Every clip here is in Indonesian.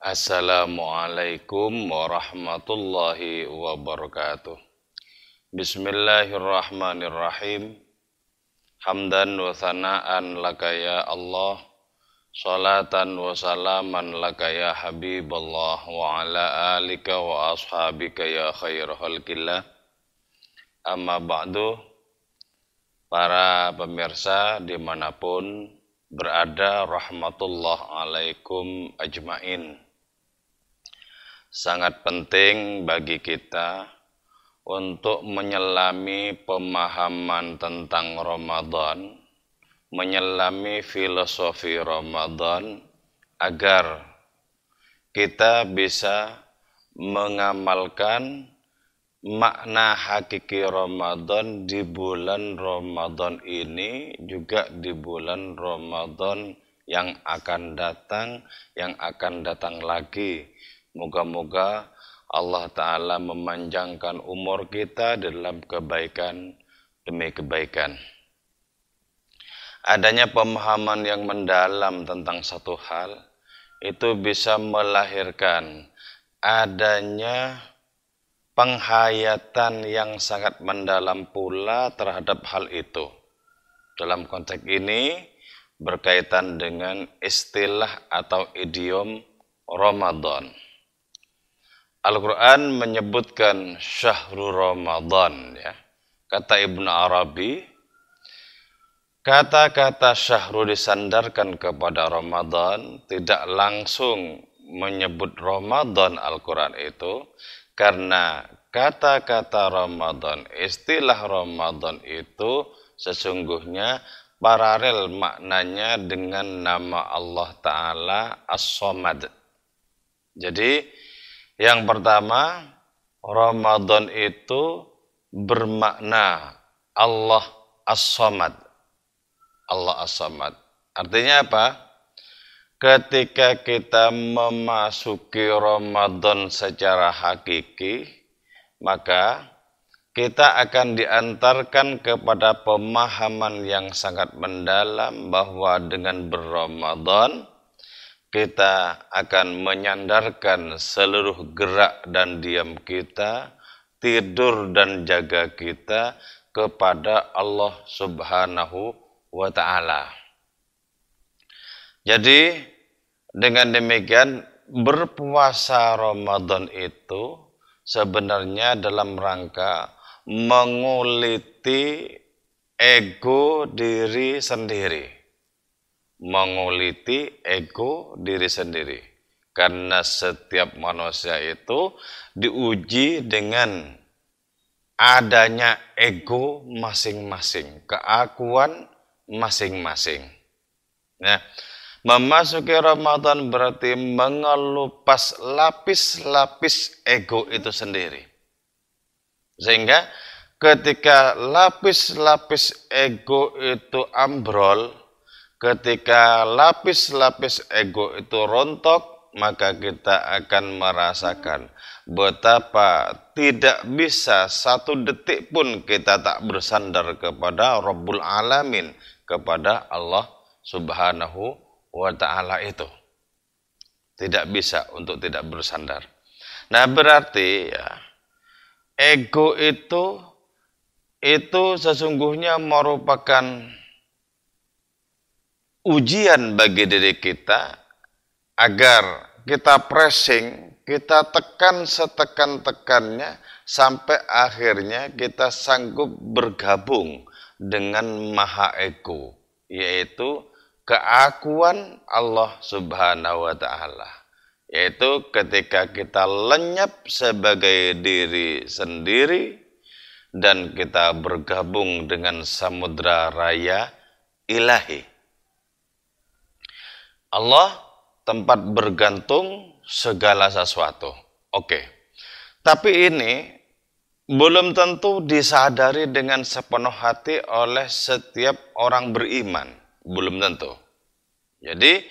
Assalamualaikum warahmatullahi wabarakatuh. Bismillahirrahmanirrahim. Hamdan wa thana'an laka ya Allah. Salatan wa salaman laka ya Habiballah wa ala alika wa ashabika ya khair khalqillah. Amma ba'du. Para pemirsa di mana pun berada rahmatullah alaikum ajmain sangat penting bagi kita untuk menyelami pemahaman tentang Ramadan, menyelami filosofi Ramadan agar kita bisa mengamalkan makna hakiki Ramadan di bulan Ramadan ini juga di bulan Ramadan yang akan datang, yang akan datang lagi Moga-moga Allah Ta'ala memanjangkan umur kita dalam kebaikan demi kebaikan. Adanya pemahaman yang mendalam tentang satu hal itu bisa melahirkan adanya penghayatan yang sangat mendalam pula terhadap hal itu. Dalam konteks ini berkaitan dengan istilah atau idiom Ramadan. Al-Quran menyebutkan syahrul Ramadan ya. Kata Ibnu Arabi, kata-kata syahrul disandarkan kepada Ramadan tidak langsung menyebut Ramadan Al-Quran itu karena kata-kata Ramadan, istilah Ramadan itu sesungguhnya paralel maknanya dengan nama Allah Ta'ala As-Somad. Jadi, yang pertama, Ramadan itu bermakna Allah As-Samad. Allah As-Samad. Artinya apa? Ketika kita memasuki Ramadan secara hakiki, maka kita akan diantarkan kepada pemahaman yang sangat mendalam bahwa dengan berramadan kita akan menyandarkan seluruh gerak dan diam kita, tidur dan jaga kita kepada Allah Subhanahu wa taala. Jadi dengan demikian berpuasa Ramadan itu sebenarnya dalam rangka menguliti ego diri sendiri menguliti ego diri sendiri. Karena setiap manusia itu diuji dengan adanya ego masing-masing, keakuan masing-masing. Nah, memasuki Ramadan berarti mengelupas lapis-lapis ego itu sendiri. Sehingga ketika lapis-lapis ego itu ambrol, Ketika lapis-lapis ego itu rontok, maka kita akan merasakan betapa tidak bisa satu detik pun kita tak bersandar kepada Rabbul Alamin, kepada Allah Subhanahu wa Ta'ala itu. Tidak bisa untuk tidak bersandar. Nah, berarti ya, ego itu itu sesungguhnya merupakan ujian bagi diri kita agar kita pressing, kita tekan setekan-tekannya sampai akhirnya kita sanggup bergabung dengan Maha Ego, yaitu keakuan Allah Subhanahu wa taala. Yaitu ketika kita lenyap sebagai diri sendiri dan kita bergabung dengan samudra raya ilahi. Allah tempat bergantung segala sesuatu. Oke. Tapi ini belum tentu disadari dengan sepenuh hati oleh setiap orang beriman. Belum tentu. Jadi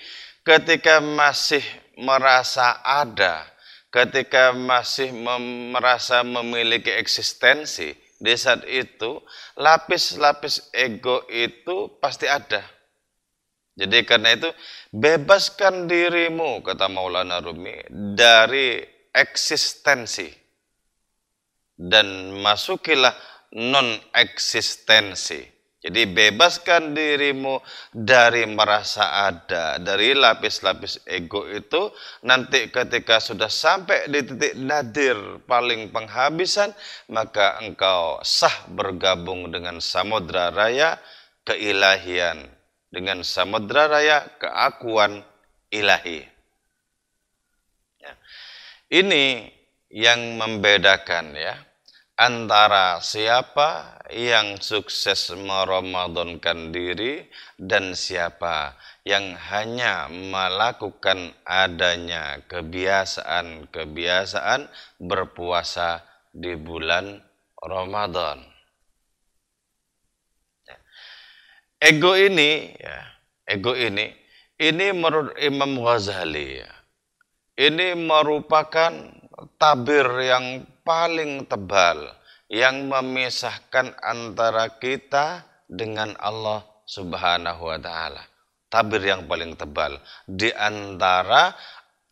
ketika masih merasa ada, ketika masih mem merasa memiliki eksistensi, di saat itu lapis-lapis ego itu pasti ada Jadi karena itu bebaskan dirimu kata Maulana Rumi dari eksistensi dan masukilah non eksistensi. Jadi bebaskan dirimu dari merasa ada, dari lapis-lapis ego itu. Nanti ketika sudah sampai di titik nadir paling penghabisan, maka engkau sah bergabung dengan samudra raya keilahian. Dengan samudra raya keakuan ilahi. Ya. Ini yang membedakan ya antara siapa yang sukses meramadankan diri dan siapa yang hanya melakukan adanya kebiasaan-kebiasaan berpuasa di bulan Ramadan. Ya. Ego ini, ya, ego ini, ini menurut Imam Ghazali, ya, ini merupakan tabir yang paling tebal yang memisahkan antara kita dengan Allah Subhanahu wa taala. Tabir yang paling tebal di antara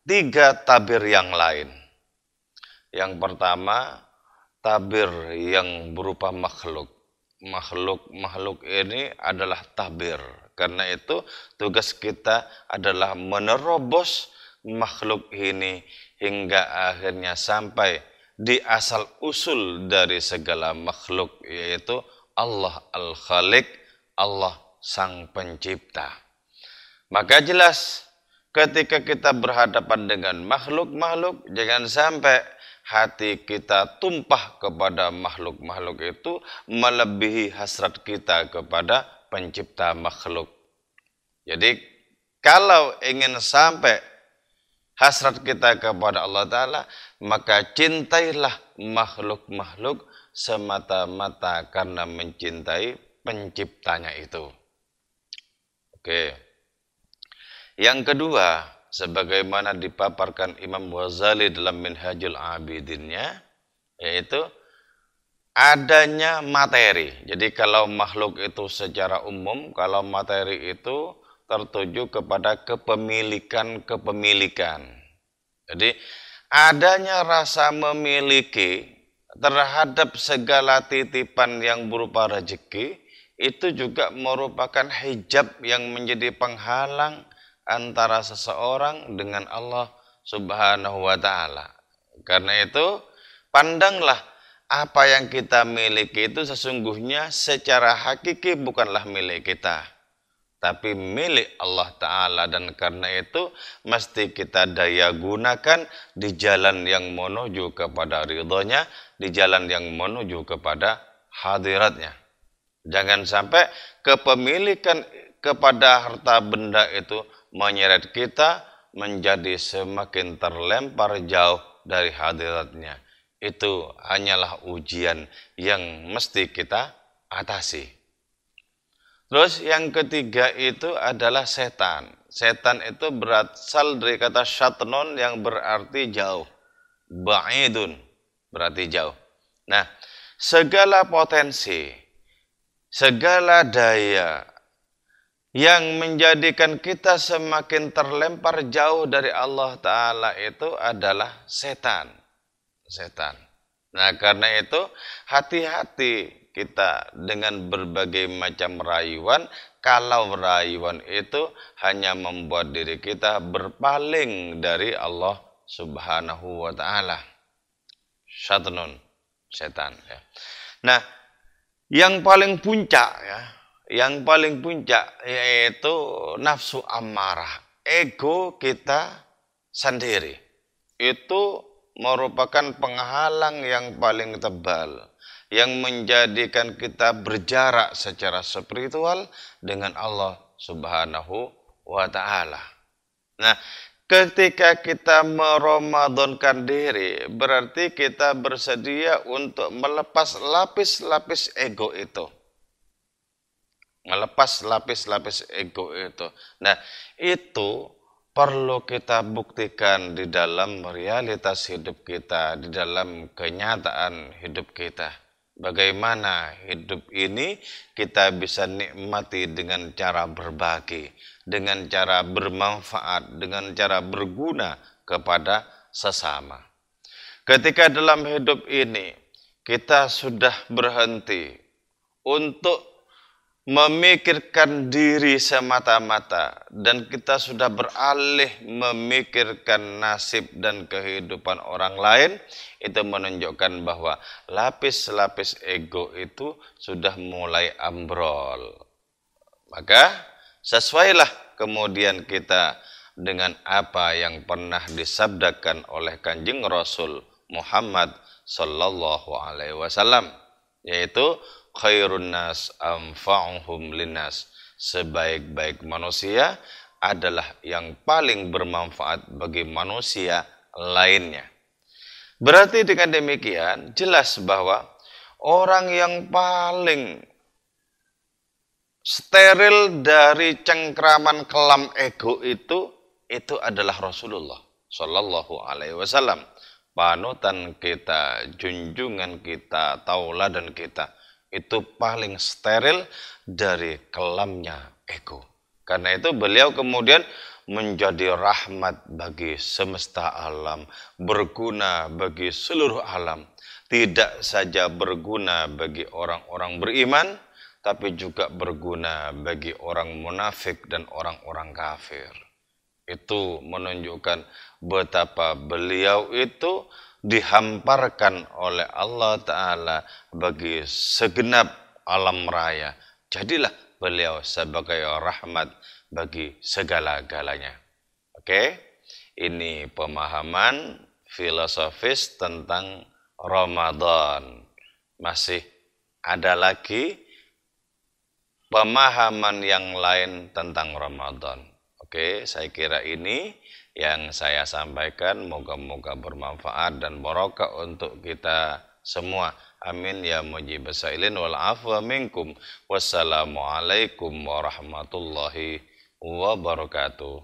tiga tabir yang lain. Yang pertama, tabir yang berupa makhluk. Makhluk-makhluk ini adalah tabir. Karena itu tugas kita adalah menerobos makhluk ini hingga akhirnya sampai di asal usul dari segala makhluk yaitu Allah Al-Khaliq, Allah Sang Pencipta. Maka jelas ketika kita berhadapan dengan makhluk-makhluk jangan sampai hati kita tumpah kepada makhluk-makhluk itu melebihi hasrat kita kepada pencipta makhluk. Jadi kalau ingin sampai hasrat kita kepada Allah Ta'ala, maka cintailah makhluk-makhluk semata-mata karena mencintai penciptanya itu. Oke. Yang kedua, sebagaimana dipaparkan Imam Ghazali dalam Minhajul Abidinnya, yaitu adanya materi. Jadi kalau makhluk itu secara umum, kalau materi itu tertuju kepada kepemilikan-kepemilikan. Jadi adanya rasa memiliki terhadap segala titipan yang berupa rezeki itu juga merupakan hijab yang menjadi penghalang antara seseorang dengan Allah Subhanahu wa taala. Karena itu, pandanglah apa yang kita miliki itu sesungguhnya secara hakiki bukanlah milik kita tapi milik Allah Ta'ala dan karena itu mesti kita daya gunakan di jalan yang menuju kepada ridhonya, di jalan yang menuju kepada hadiratnya. Jangan sampai kepemilikan kepada harta benda itu menyeret kita menjadi semakin terlempar jauh dari hadiratnya. Itu hanyalah ujian yang mesti kita atasi. Terus yang ketiga itu adalah setan. Setan itu berasal dari kata syatnon yang berarti jauh. Ba'idun berarti jauh. Nah, segala potensi, segala daya yang menjadikan kita semakin terlempar jauh dari Allah Ta'ala itu adalah setan. Setan. Nah, karena itu hati-hati kita dengan berbagai macam rayuan kalau rayuan itu hanya membuat diri kita berpaling dari Allah Subhanahu wa taala. Syaitanun, setan ya. Nah, yang paling puncak ya, yang paling puncak yaitu nafsu amarah, ego kita sendiri. Itu merupakan penghalang yang paling tebal yang menjadikan kita berjarak secara spiritual dengan Allah Subhanahu wa taala. Nah, ketika kita meromadonkan diri, berarti kita bersedia untuk melepas lapis-lapis ego itu. Melepas lapis-lapis ego itu. Nah, itu perlu kita buktikan di dalam realitas hidup kita, di dalam kenyataan hidup kita. Bagaimana hidup ini kita bisa nikmati dengan cara berbagi, dengan cara bermanfaat, dengan cara berguna kepada sesama. Ketika dalam hidup ini kita sudah berhenti untuk memikirkan diri semata-mata dan kita sudah beralih memikirkan nasib dan kehidupan orang lain itu menunjukkan bahwa lapis-lapis ego itu sudah mulai ambrol. Maka sesuailah kemudian kita dengan apa yang pernah disabdakan oleh kanjeng Rasul Muhammad sallallahu alaihi wasallam yaitu khairun nas amfa'uhum linnas. Sebaik-baik manusia adalah yang paling bermanfaat bagi manusia lainnya. Berarti dengan demikian jelas bahwa orang yang paling steril dari cengkraman kelam ego itu itu adalah Rasulullah Shallallahu Alaihi Wasallam panutan kita junjungan kita tauladan kita itu paling steril dari kelamnya ego. Karena itu beliau kemudian menjadi rahmat bagi semesta alam, berguna bagi seluruh alam. Tidak saja berguna bagi orang-orang beriman, tapi juga berguna bagi orang munafik dan orang-orang kafir. Itu menunjukkan betapa beliau itu dihamparkan oleh Allah Ta'ala bagi segenap alam raya. Jadilah beliau sebagai rahmat bagi segala-galanya. Oke, ini pemahaman filosofis tentang Ramadan. Masih ada lagi pemahaman yang lain tentang Ramadan. Oke, saya kira ini yang saya sampaikan moga-moga bermanfaat dan barokah untuk kita semua. Amin ya mujib sailin wal afwa minkum. Wassalamualaikum warahmatullahi wabarakatuh.